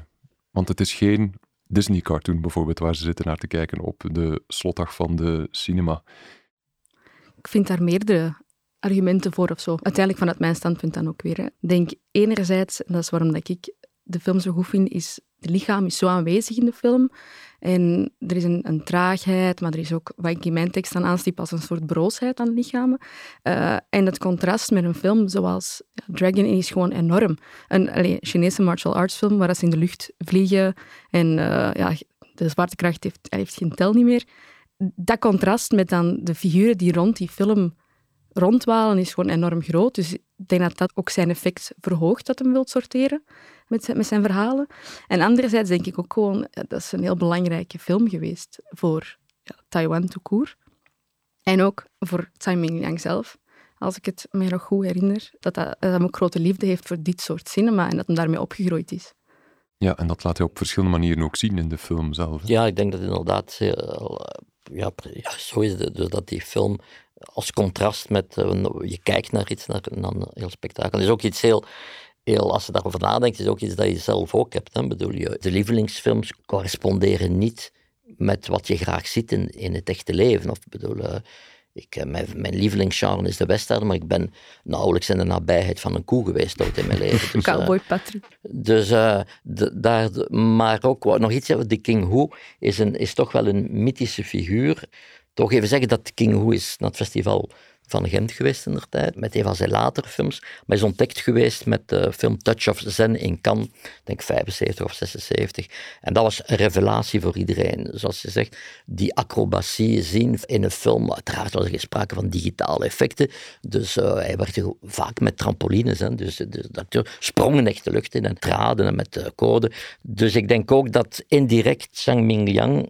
Want het is geen Disney-cartoon bijvoorbeeld, waar ze zitten naar te kijken op de slotdag van de cinema. Ik vind daar meerdere argumenten voor of zo. Uiteindelijk vanuit mijn standpunt dan ook weer. Denk enerzijds, en dat is waarom dat ik de film zo goed vind, is het lichaam is zo aanwezig in de film. En er is een, een, traagheid, maar er is ook, wat ik in mijn tekst dan aanstiep, als een soort broosheid aan lichamen. Uh, en het contrast met een film zoals Dragon is gewoon enorm. Een Chinese martial arts film waar ze in de lucht vliegen en uh, ja, de zwaartekracht heeft, heeft geen tel niet meer. Dat contrast met dan de figuren die rond die film rondwalen is gewoon enorm groot. Dus ik denk dat dat ook zijn effect verhoogt dat hem wilt sorteren met zijn, met zijn verhalen. En anderzijds denk ik ook gewoon, dat is een heel belangrijke film geweest voor ja, Taiwan tout En ook voor Tsai Ming-liang zelf. Als ik het me nog goed herinner, dat, dat, dat hij ook grote liefde heeft voor dit soort cinema en dat hij daarmee opgegroeid is. Ja, en dat laat hij op verschillende manieren ook zien in de film zelf. Ja, ik denk dat inderdaad ja, ja, zo is het. Dus dat die film als contrast met, uh, je kijkt naar iets, naar, een heel spektakel. Is ook iets heel, heel, als je daarover nadenkt, is ook iets dat je zelf ook hebt. Hè? Bedoel je, de lievelingsfilms corresponderen niet met wat je graag ziet in, in het echte leven. Of bedoel, uh, ik, uh, mijn, mijn lievelingsgenre is de western, maar ik ben nauwelijks in de nabijheid van een koe geweest ooit in mijn leven. Dus, Cowboy Patrick. Dus daar, maar ook nog iets, de King Hu is, een, is toch wel een mythische figuur toch even zeggen dat King Hu is naar het festival van Gent geweest in der tijd, met een van zijn latere films. Maar is ontdekt geweest met de film Touch of Zen in Cannes, denk 75 of 76. En dat was een revelatie voor iedereen. Zoals je zegt, die acrobatie zien in een film. Uiteraard was er sprake van digitale effecten. Dus uh, hij werkte vaak met trampolines. Hè. Dus, dus de sprongen echt de lucht in en traden en met uh, code. Dus ik denk ook dat indirect Zhang Mingliang,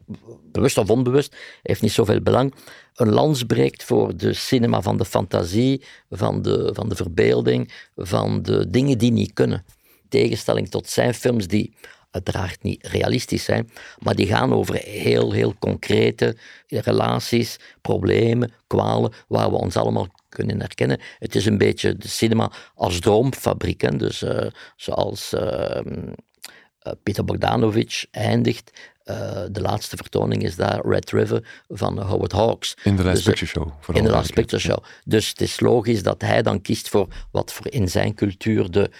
bewust of onbewust, heeft niet zoveel belang, een lans breekt voor de cinema van de fantasie, van de, van de verbeelding, van de dingen die niet kunnen. In tegenstelling tot zijn films die uiteraard niet realistisch zijn, maar die gaan over heel, heel concrete relaties, problemen, kwalen, waar we ons allemaal kunnen herkennen. Het is een beetje de cinema als droomfabriek. Dus uh, zoals uh, Peter Bogdanovich eindigt uh, de laatste vertoning is daar Red River van Howard Hawks. In de Last dus, Picture Show. In de Last Picture Show. Dus het is logisch dat hij dan kiest voor wat voor in zijn cultuur de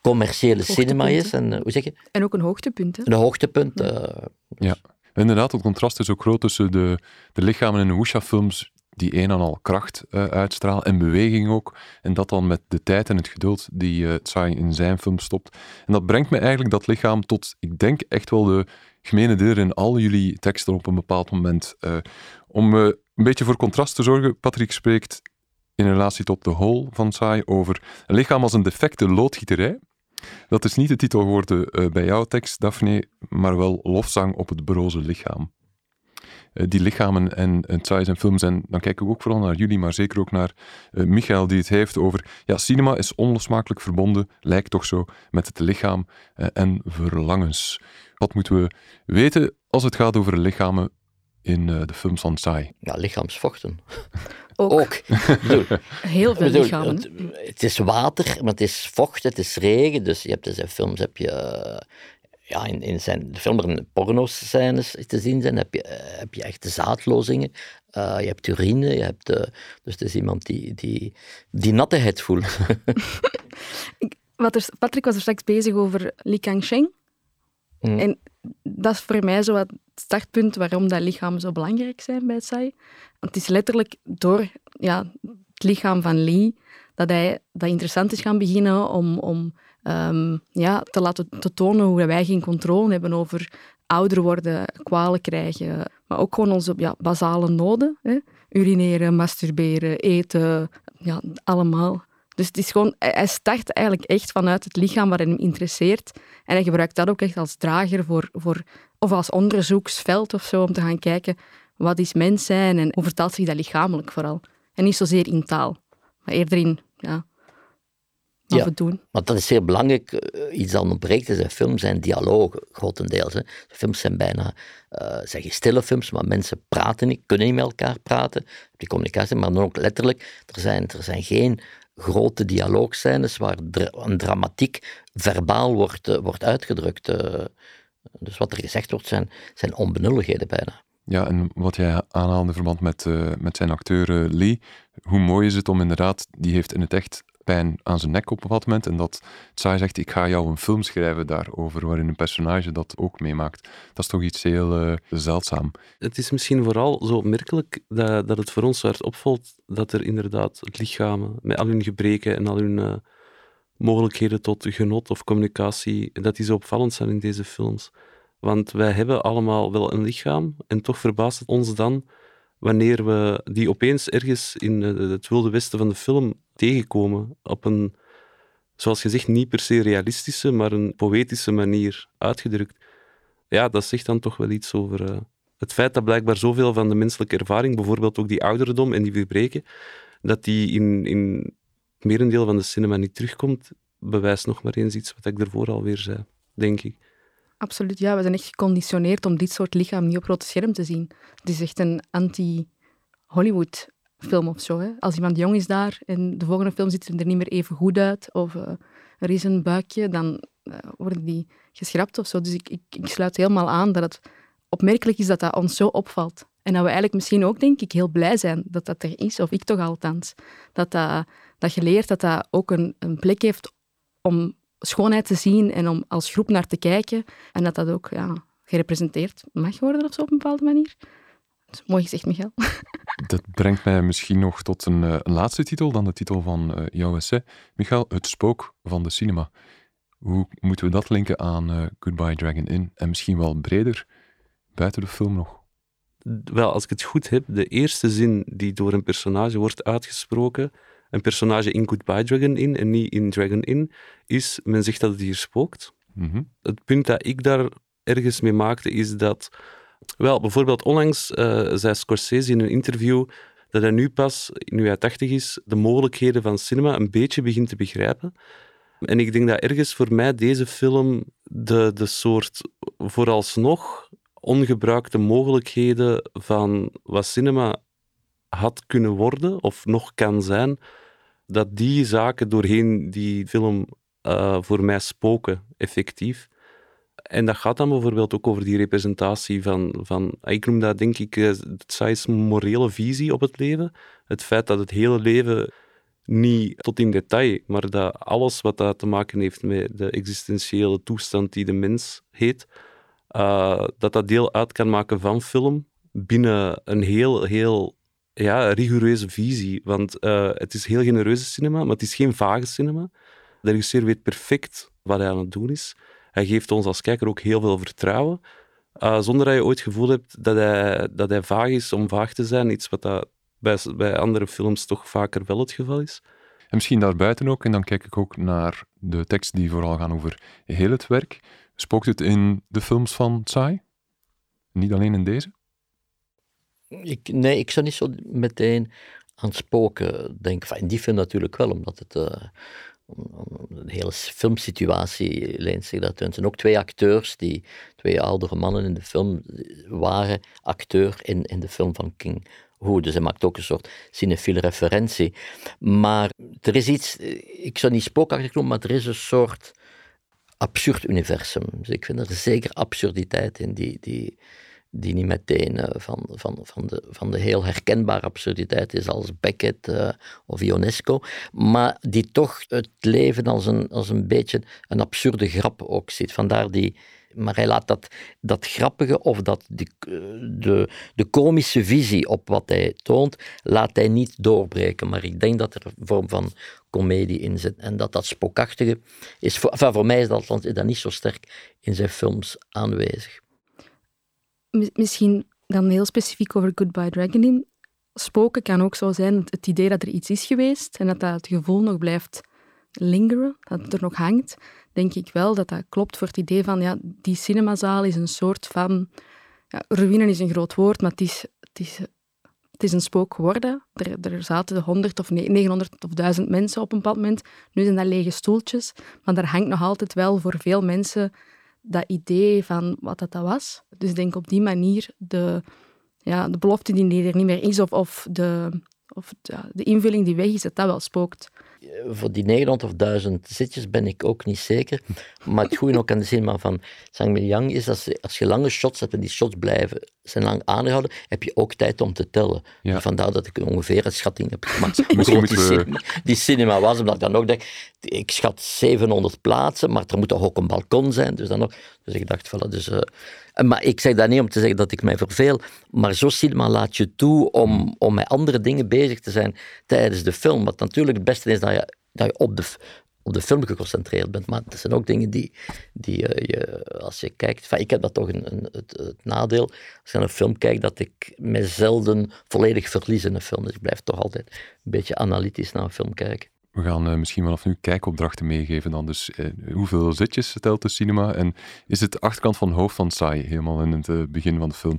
commerciële cinema is. En, hoe zeg je? en ook een hoogtepunt. Hè? Een hoogtepunt. Ja. Uh, ja. Inderdaad, het contrast is ook groot tussen de, de lichamen in de Wuxia-films die een en al kracht uh, en beweging ook. En dat dan met de tijd en het geduld die uh, Tsai in zijn film stopt. En dat brengt me eigenlijk dat lichaam tot, ik denk echt wel de gemene deur in al jullie teksten op een bepaald moment. Uh, om een beetje voor contrast te zorgen, Patrick spreekt in relatie tot de hol van Tsai over een lichaam als een defecte loodgieterij. Dat is niet de titel geworden bij jouw tekst, Daphne, maar wel lofzang op het broze lichaam. Eh, die lichamen en, en en films. En dan kijken we ook vooral naar jullie, maar zeker ook naar uh, Michael, die het heeft over. Ja, cinema is onlosmakelijk verbonden, lijkt toch zo, met het lichaam uh, en verlangens. Wat moeten we weten als het gaat over lichamen in de films van Tsai? Ja, lichaamsvochten. Ook. ook. Heel veel lichamen. Het, het, is water, maar het is vocht, het is regen. Dus je hebt dus in films heb je ja, in, in zijn film er porno-scènes te zien zijn, heb je, uh, heb je echte zaadlozingen. Uh, je hebt urine, je hebt, uh, dus het is iemand die, die, die natteheid voelt. Wat er, Patrick was er straks bezig over Li Kangsheng. Mm. En dat is voor mij zo het startpunt waarom dat lichamen zo belangrijk zijn bij Tsai. Want het is letterlijk door ja, het lichaam van Li dat hij dat interessant is gaan beginnen om, om um, ja, te laten te tonen hoe wij geen controle hebben over ouder worden, kwalen krijgen, maar ook gewoon onze ja, basale noden. Hè? Urineren, masturberen, eten, ja, allemaal. Dus het is gewoon, hij start eigenlijk echt vanuit het lichaam waar hij hem interesseert. En hij gebruikt dat ook echt als drager voor, voor, of als onderzoeksveld of zo, om te gaan kijken wat is mens zijn en hoe vertaalt zich dat lichamelijk vooral. En niet zozeer in taal, maar eerder in ja, Ja. doen. Want dat is zeer belangrijk. eh, Iets dat ontbreekt in zijn film zijn dialogen, grotendeels. Hè. Films zijn bijna, eh zeg je stille films, maar mensen praten niet, kunnen niet met elkaar praten. Die communicatie, maar dan ook letterlijk. Er zijn, er zijn geen grote dialoogscènes waar een dramatiek verbaal wordt, eh, wordt uitgedrukt. dus wat er gezegd wordt zijn, zijn onbenulligheden bijna. Ja, en wat jij aanhaalde in verband met, eh, met zijn acteur Lee, hoe mooi is het om inderdaad, die heeft in het echt pijn aan zijn nek op een bepaald moment, en dat Tsai zegt, ik ga jou een film schrijven daarover, waarin een personage dat ook meemaakt. Dat is toch iets heel eh, zeldzaam. Het is misschien vooral zo opmerkelijk dat, dat het voor ons zo hard opvalt dat er inderdaad lichaam, met al hun gebreken en al hun eh, mogelijkheden tot genot of communicatie, dat die zo opvallend zijn in deze films. Want wij hebben allemaal wel een lichaam en toch verbaast het ons dan wanneer we die opeens ergens in eh, het wilde westen van de film tegenkomen op een, zoals gezegd, niet per se realistische, maar een poëtische manier uitgedrukt. Ja, dat zegt dan toch wel iets over eh, het feit dat blijkbaar zoveel van de menselijke ervaring, bijvoorbeeld ook die ouderdom en die gebreken, dat die in, in het merendeel van de cinema niet terugkomt, bewijst nog maar eens iets wat ik ervoor alweer zei, denk ik. Absoluut, ja. We zijn echt geconditioneerd om dit soort lichaam niet op grote scherm te zien. Het is echt een anti-Hollywood film of zo. Hè. Als iemand jong is daar en de volgende film ziet er niet meer even goed uit of eh, er is een buikje, dan eh, worden die geschrapt of zo. Dus ik, ik, ik sluit helemaal aan dat het opmerkelijk is dat dat ons zo opvalt. En dat we eigenlijk misschien ook, denk ik, heel blij zijn dat dat er is, of ik toch althans. Dat, dat, dat je leert dat dat ook een, een plek heeft om schoonheid te zien en om als groep naar te kijken. En dat dat ook ja, gerepresenteerd mag worden of zo op een bepaalde manier. Dus, mooi gezegd, Michael. Dat brengt mij misschien nog tot een, eh, een laatste titel, dan de titel van eh, jouw essay. Michael, Het Spook van de Cinema. Hoe moeten we dat linken aan eh, Goodbye Dragon Inn? En misschien wel breder, buiten de film nog. Wel, als ik het goed heb, de eerste zin die door een personage wordt uitgesproken, een personage in Goodbye Dragon Inn en niet in Dragon Inn, is, men zegt dat het hier spookt. Mhm. Het punt dat ik daar ergens mee maakte, is dat... Wel, bijvoorbeeld onlangs eh, zei Scorsese in een interview dat hij nu pas, nu hij 80 is, de mogelijkheden van cinema een beetje begint te begrijpen. En ik denk dat ergens voor mij deze film de, de soort vooralsnog ongebruikte mogelijkheden van wat cinema had kunnen worden of nog kan zijn, dat die zaken doorheen die film eh, voor mij spoken, effectief. En dat gaat dan bijvoorbeeld ook over die representatie van, van ik noem dat denk ik, eh, Tsai's morele visie op het leven. Het feit dat het hele leven niet tot in detail, maar dat alles wat dat te maken heeft met de existentiële toestand die de mens heet, eh, dat dat deel uit kan maken van film binnen een heel, heel ja, rigoureuze visie. Want eh, het is heel genereuze cinema, maar het is geen vage cinema. De regisseur weet perfect wat hij aan het doen is. Hij geeft ons als kijker ook heel veel vertrouwen, eh, zonder dat je ooit het gevoel hebt dat hij, dat hij vaag is om vaag te zijn. Iets wat dat bij, bij andere films toch vaker wel het geval is. En misschien daarbuiten ook, en dan kijk ik ook naar de teksten die vooral gaan over heel het werk. Spookt het in de films van Tsai? Niet alleen in deze? Ik, nee, ik zou niet zo meteen aan spoken denken. Enfin, in die film natuurlijk wel, omdat het... eh, de hele filmsituatie leent zich daartoe. Zijn ook twee acteurs, die twee oudere mannen in de film, waren acteur in, in de film van King Hu. Dus hij maakt ook een soort cinefiele referentie. Maar er is iets, eh, ik zou niet spookachtig noemen, maar er is een soort absurd universum. Dus ik vind er zeker absurditeit in die, die, die niet meteen eh, van, van, van, de, van de heel herkenbare absurditeit is als Beckett eh, of Ionesco, maar die toch het leven als een, als een beetje een absurde grap ook ziet. Vandaar die, maar hij laat dat, dat grappige of dat die, eh, de, de komische visie op wat hij toont, laat hij niet doorbreken. Maar ik denk dat er een vorm van komedie in zit. En dat dat spookachtige is, voor, voor mij is dat, is dat niet zo sterk in zijn films aanwezig. Misschien dan heel specifiek over Goodbye Dragon in. Spoken kan ook zo zijn het idee dat er iets is geweest en dat, dat gevoel nog blijft lingeren, dat het er nog hangt. Denk ik wel dat dat klopt voor het idee van ja, die cinemazaal is een soort van. Ja, ruïne is een groot woord, maar het is, het is, het is een spook geworden. Er, er zaten 100 of 900 of 1000 mensen op een bepaald moment. Nu zijn dat lege stoeltjes, maar daar hangt nog altijd wel voor veel mensen dat idee van wat dat, dat was. Dus denk op die manier de, ja, de belofte die er niet meer is, of, of, de, of ja, de invulling die weg is, dat dat wel spookt. Voor die 900 of 1000 zitjes ben ik ook niet zeker. Maar het goede ook aan de cinema van Sang Yang is dat als je lange shots hebt en die shots blijven zijn lang aangehouden, heb je ook tijd om te tellen. Ja. Vandaar dat ik ongeveer een schatting heb gemaakt hoe groot die, cinema, die cinema was. Omdat ik dan ook denk, ik schat 700 plaatsen, maar er moet toch ook een balkon zijn. Dus, dan nog, dus ik dacht, voilà, dus... Uh, maar ik zeg dat niet om te zeggen dat ik mij verveel, maar zo cinema laat je toe om, om met andere dingen bezig te zijn tijdens de film. Wat natuurlijk het beste is dat je, dat je op de, op de film geconcentreerd bent. Maar het zijn ook dingen die, die uh, je, als je kijkt... ik heb dat toch een, een het, het, nadeel. Als je naar een film kijkt, dat ik me zelden volledig verlies in een film. Dus ik blijf toch altijd een beetje analytisch naar een film kijken. We gaan uh, misschien vanaf nu kijkopdrachten meegeven dan. Dus uh, hoeveel zitjes telt de cinema? En is het de achterkant van het hoofd van saai, helemaal in het uh, begin van de film?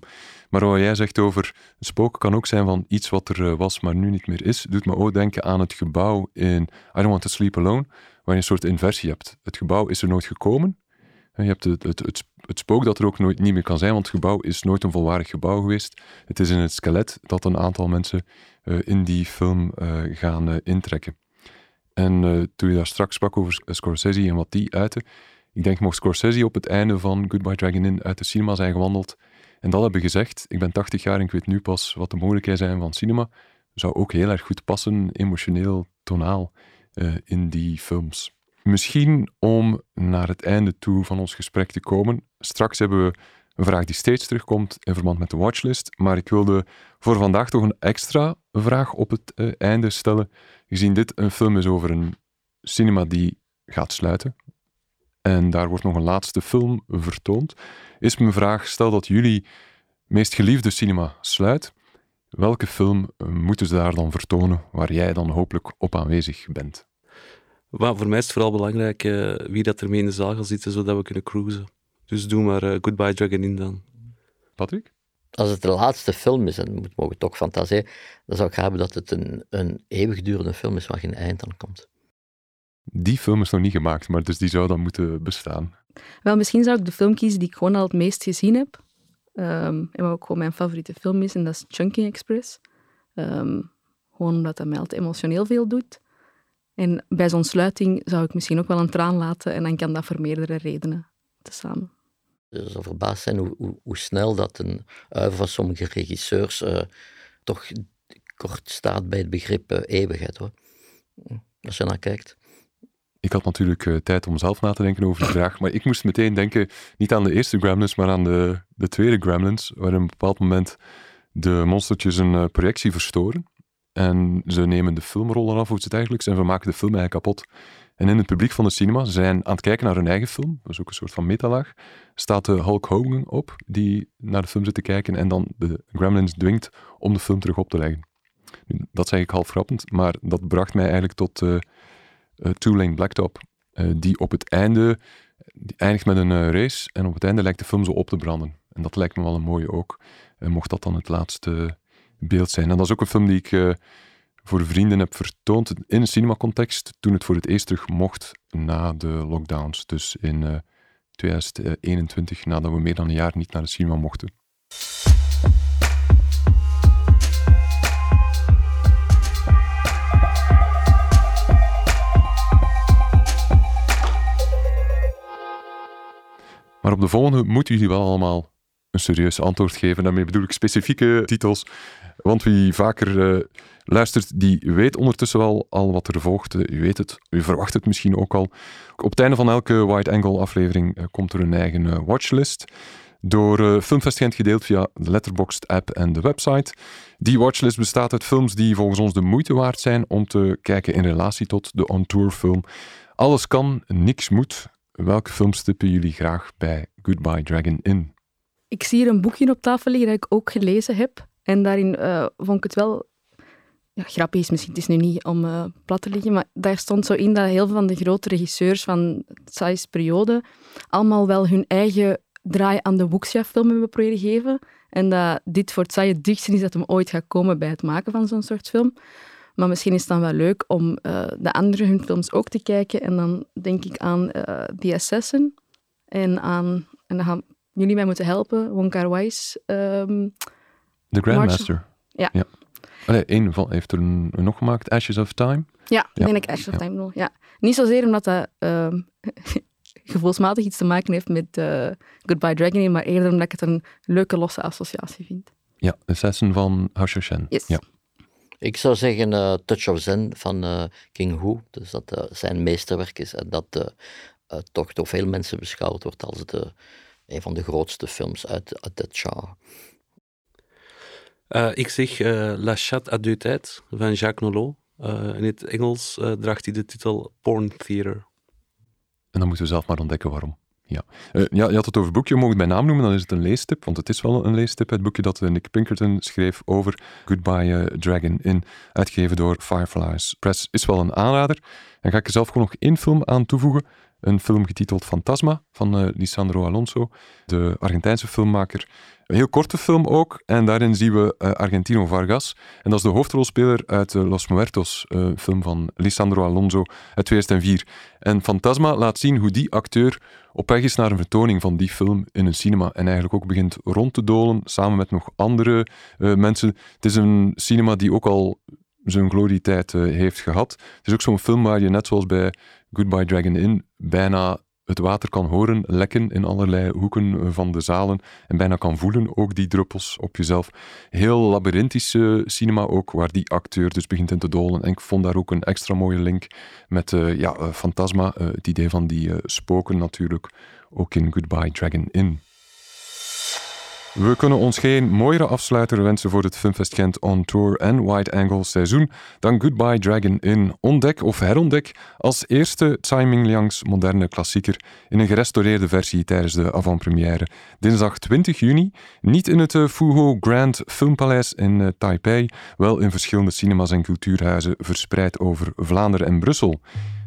Maar wat jij zegt over spook kan ook zijn van iets wat er was, maar nu niet meer is, doet me ook denken aan het gebouw in I Don't Want to Sleep Alone, waar je een soort inversie hebt. Het gebouw is er nooit gekomen. En je hebt het, het, het, het, spook dat er ook nooit niet meer kan zijn, want het gebouw is nooit een volwaardig gebouw geweest. Het is in het skelet dat een aantal mensen in die film gaan intrekken. En uh, toen je daar straks sprak over Scorsese en wat die uitte, ik denk mocht Scorsese op het einde van Goodbye Dragon In uit de cinema zijn gewandeld en dat hebben gezegd, ik ben 80 jaar en ik weet nu pas wat de mogelijkheden zijn van cinema, zou ook heel erg goed passen, emotioneel, tonaal, uh, in die films. Misschien om naar het einde toe van ons gesprek te komen. Straks hebben we een vraag die steeds terugkomt in verband met de watchlist, maar ik wilde voor vandaag toch een extra vraag op het uh, einde stellen gezien dit een film is over een cinema die gaat sluiten, en daar wordt nog een laatste film vertoond, is mijn vraag, stel dat jullie meest geliefde cinema sluit, welke film moeten ze daar dan vertonen waar jij dan hopelijk op aanwezig bent? Maar voor mij is het vooral belangrijk uh, wie dat er mee in de zaal gaat zitten, zodat we kunnen cruisen. Dus doe maar uh, Goodbye Dragon In dan. Patrick? Als het de laatste film is, en we mogen toch fantaseren, dan zou ik hebben dat het een, een eeuwigdurende film is waar geen eind aan komt. Die film is nog niet gemaakt, maar dus die zou dan moeten bestaan. Wel, misschien zou ik de film kiezen die ik gewoon al het meest gezien heb. Um, en wat ook gewoon mijn favoriete film is, en dat is Chunking Express. Um, gewoon omdat dat mij altijd emotioneel veel doet. En bij zo'n sluiting zou ik misschien ook wel een traan laten, en dan kan dat voor meerdere redenen te samen zou verbaasd zijn hoe, hoe, hoe, snel dat een uiver van sommige regisseurs uh, toch kort staat bij het begrip uh, eeuwigheid. Hoor. Als je naar kijkt. Ik had natuurlijk uh, tijd om zelf na te denken over de vraag, maar ik moest meteen denken, niet aan de eerste Gremlins, maar aan de, de tweede Gremlins, waar op een bepaald moment de monstertjes een projectie verstoren. En ze nemen de filmrollen af, of iets dergelijks, en we maken de film eigenlijk kapot. En in het publiek van de cinema, zijn aan het kijken naar hun eigen film, dat is ook een soort van metalaag, staat de Hulk Hogan op, die naar de film zit te kijken en dan de Gremlins dwingt om de film terug op te leggen. Dat zeg ik half grappend, maar dat bracht mij eigenlijk tot uh, uh, Two Lane Blacktop, uh, die op het einde die eindigt met een race en op het einde lijkt de film zo op te branden. En dat lijkt me wel een mooie ook, mocht dat dan het laatste beeld zijn. En dat is ook een film die ik voor vrienden heb vertoond in een cinemacontext toen het voor het eerst terug mocht na de lockdowns. Dus in 2021, nadat we meer dan een jaar niet naar de cinema mochten. Maar op de volgende moeten jullie wel allemaal een serieus antwoord geven. Daarmee bedoel ik specifieke titels. Want wie vaker uh, luistert, die weet ondertussen wel al wat er volgt. U weet het, u verwacht het misschien ook al. Op het einde van elke Wide Angle aflevering uh, komt er een eigen watchlist. Door uh, Filmfest Gent gedeeld via de Letterboxd app en de website. Die watchlist bestaat uit films die volgens ons de moeite waard zijn om te kijken in relatie tot de on-tour film. Alles kan, niks moet. Welke films tippen jullie graag bij Goodbye Dragon in? ik zie hier een boekje op tafel liggen dat ik ook gelezen heb. En daarin uh, vond ik het wel... Ja, grappig is misschien, het is nu niet om uh, plat te liggen, maar daar stond zo in dat heel veel van de grote regisseurs van Tsai's periode allemaal wel hun eigen draai aan de Wuxia-film hebben proberen geven. En dat dit voor Tsai het dichtste is dat hem ooit gaat komen bij het maken van zo'n soort film. Maar misschien is het dan wel leuk om uh, de andere hun films ook te kijken. En dan denk ik aan uh, The en aan... En dan gaan jullie mij moeten helpen, Wong Kar Wai's... Um, The Grandmaster. Ja. ja. Allee, een van, heeft er een, nog gemaakt, Ashes of Time? Ja, denk ik Ashes of Time bedoel. Ja. Niet zozeer omdat dat uh, gevoelsmatig iets te maken heeft met uh, Goodbye Dragon, maar eerder omdat ik het een leuke losse associatie vind. Ja, Assassin van Hashio Shen. Yes. Ja. Ik zou zeggen uh, Touch of Zen van uh, King Hu. Dus dat uh, zijn meesterwerk is en dat toch door veel mensen beschouwd wordt als de, een van de grootste films uit, uit het genre. Ik zeg La Chatte à deux têtes van Jacques Nolot. in het Engels draagt hij de titel Porn Theater. En dan moeten we zelf maar ontdekken waarom. Ja. Ja, je had het over het boekje, je mag het bij naam noemen, dan is het een leestip, want het is wel een leestip, het boekje dat Nick Pinkerton schreef over Goodbye Dragon in, uitgegeven door Fireflies Press, is wel een aanrader. En ga ik er zelf gewoon nog één film aan toevoegen, een film getiteld Fantasma van uh, Lisandro Alonso, de Argentijnse filmmaker. Een heel korte film ook, en daarin zien we uh, Argentino Vargas. En dat is de hoofdrolspeler uit uh, Los Muertos, een film van Lisandro Alonso uit 2004. En Fantasma laat zien hoe die acteur op weg is naar een vertoning van die film in een cinema en eigenlijk ook begint rond te dolen samen met nog andere mensen. Het is een cinema die ook al zijn glorietijd heeft gehad. Het is ook zo'n film waar je net zoals bij Goodbye Dragon Inn bijna het water kan horen lekken in allerlei hoeken van de zalen en bijna kan voelen ook die druppels op jezelf. Heel labyrinthische cinema ook, waar die acteur dus begint in te dolen. En ik vond daar ook een extra mooie link met uh, ja, uh, Fantasma, uh, het idee van die spoken natuurlijk, ook in Goodbye Dragon Inn. We kunnen ons geen mooiere afsluiter wensen voor het Filmfest Gent On Tour en Wide Angle seizoen dan Goodbye Dragon in Ontdek of herontdek als eerste Tsai Ming-liangs moderne klassieker in een gerestaureerde versie tijdens de avant-première. Dinsdag 20 juni, niet in het Fuho Grand Filmpaleis in Taipei, wel in verschillende cinemas en cultuurhuizen verspreid over Vlaanderen en Brussel.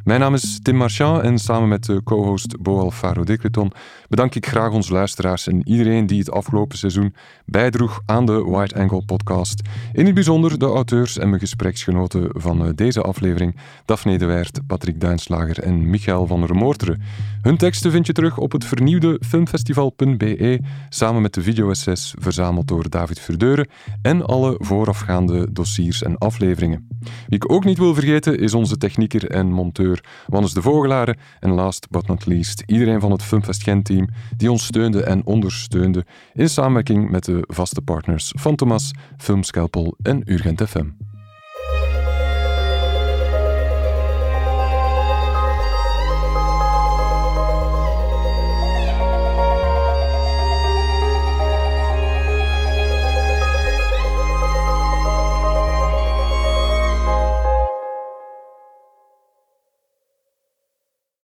Mijn naam is Tim Marchand en samen met de co-host Bo Alfaro Decreton bedank ik graag onze luisteraars en iedereen die het afgelopen seizoen bijdroeg aan de Wide Angle podcast. In het bijzonder de auteurs en mijn gespreksgenoten van deze aflevering, Daphne de Weert, Patrick Duinslager en Michael van der Moorteren. Hun teksten vind je terug op het vernieuwde filmfestival.be samen met de video-essays verzameld door David Verdeuren en alle voorafgaande dossiers en afleveringen. Wie ik ook niet wil vergeten is onze technieker en monteur Wannes de Vogelaren en last but not least iedereen van het Filmfest Gent-team die ons steunde en ondersteunde in samenwerking met de vaste partners van Thomas, Filmscalpel en Urgent FM.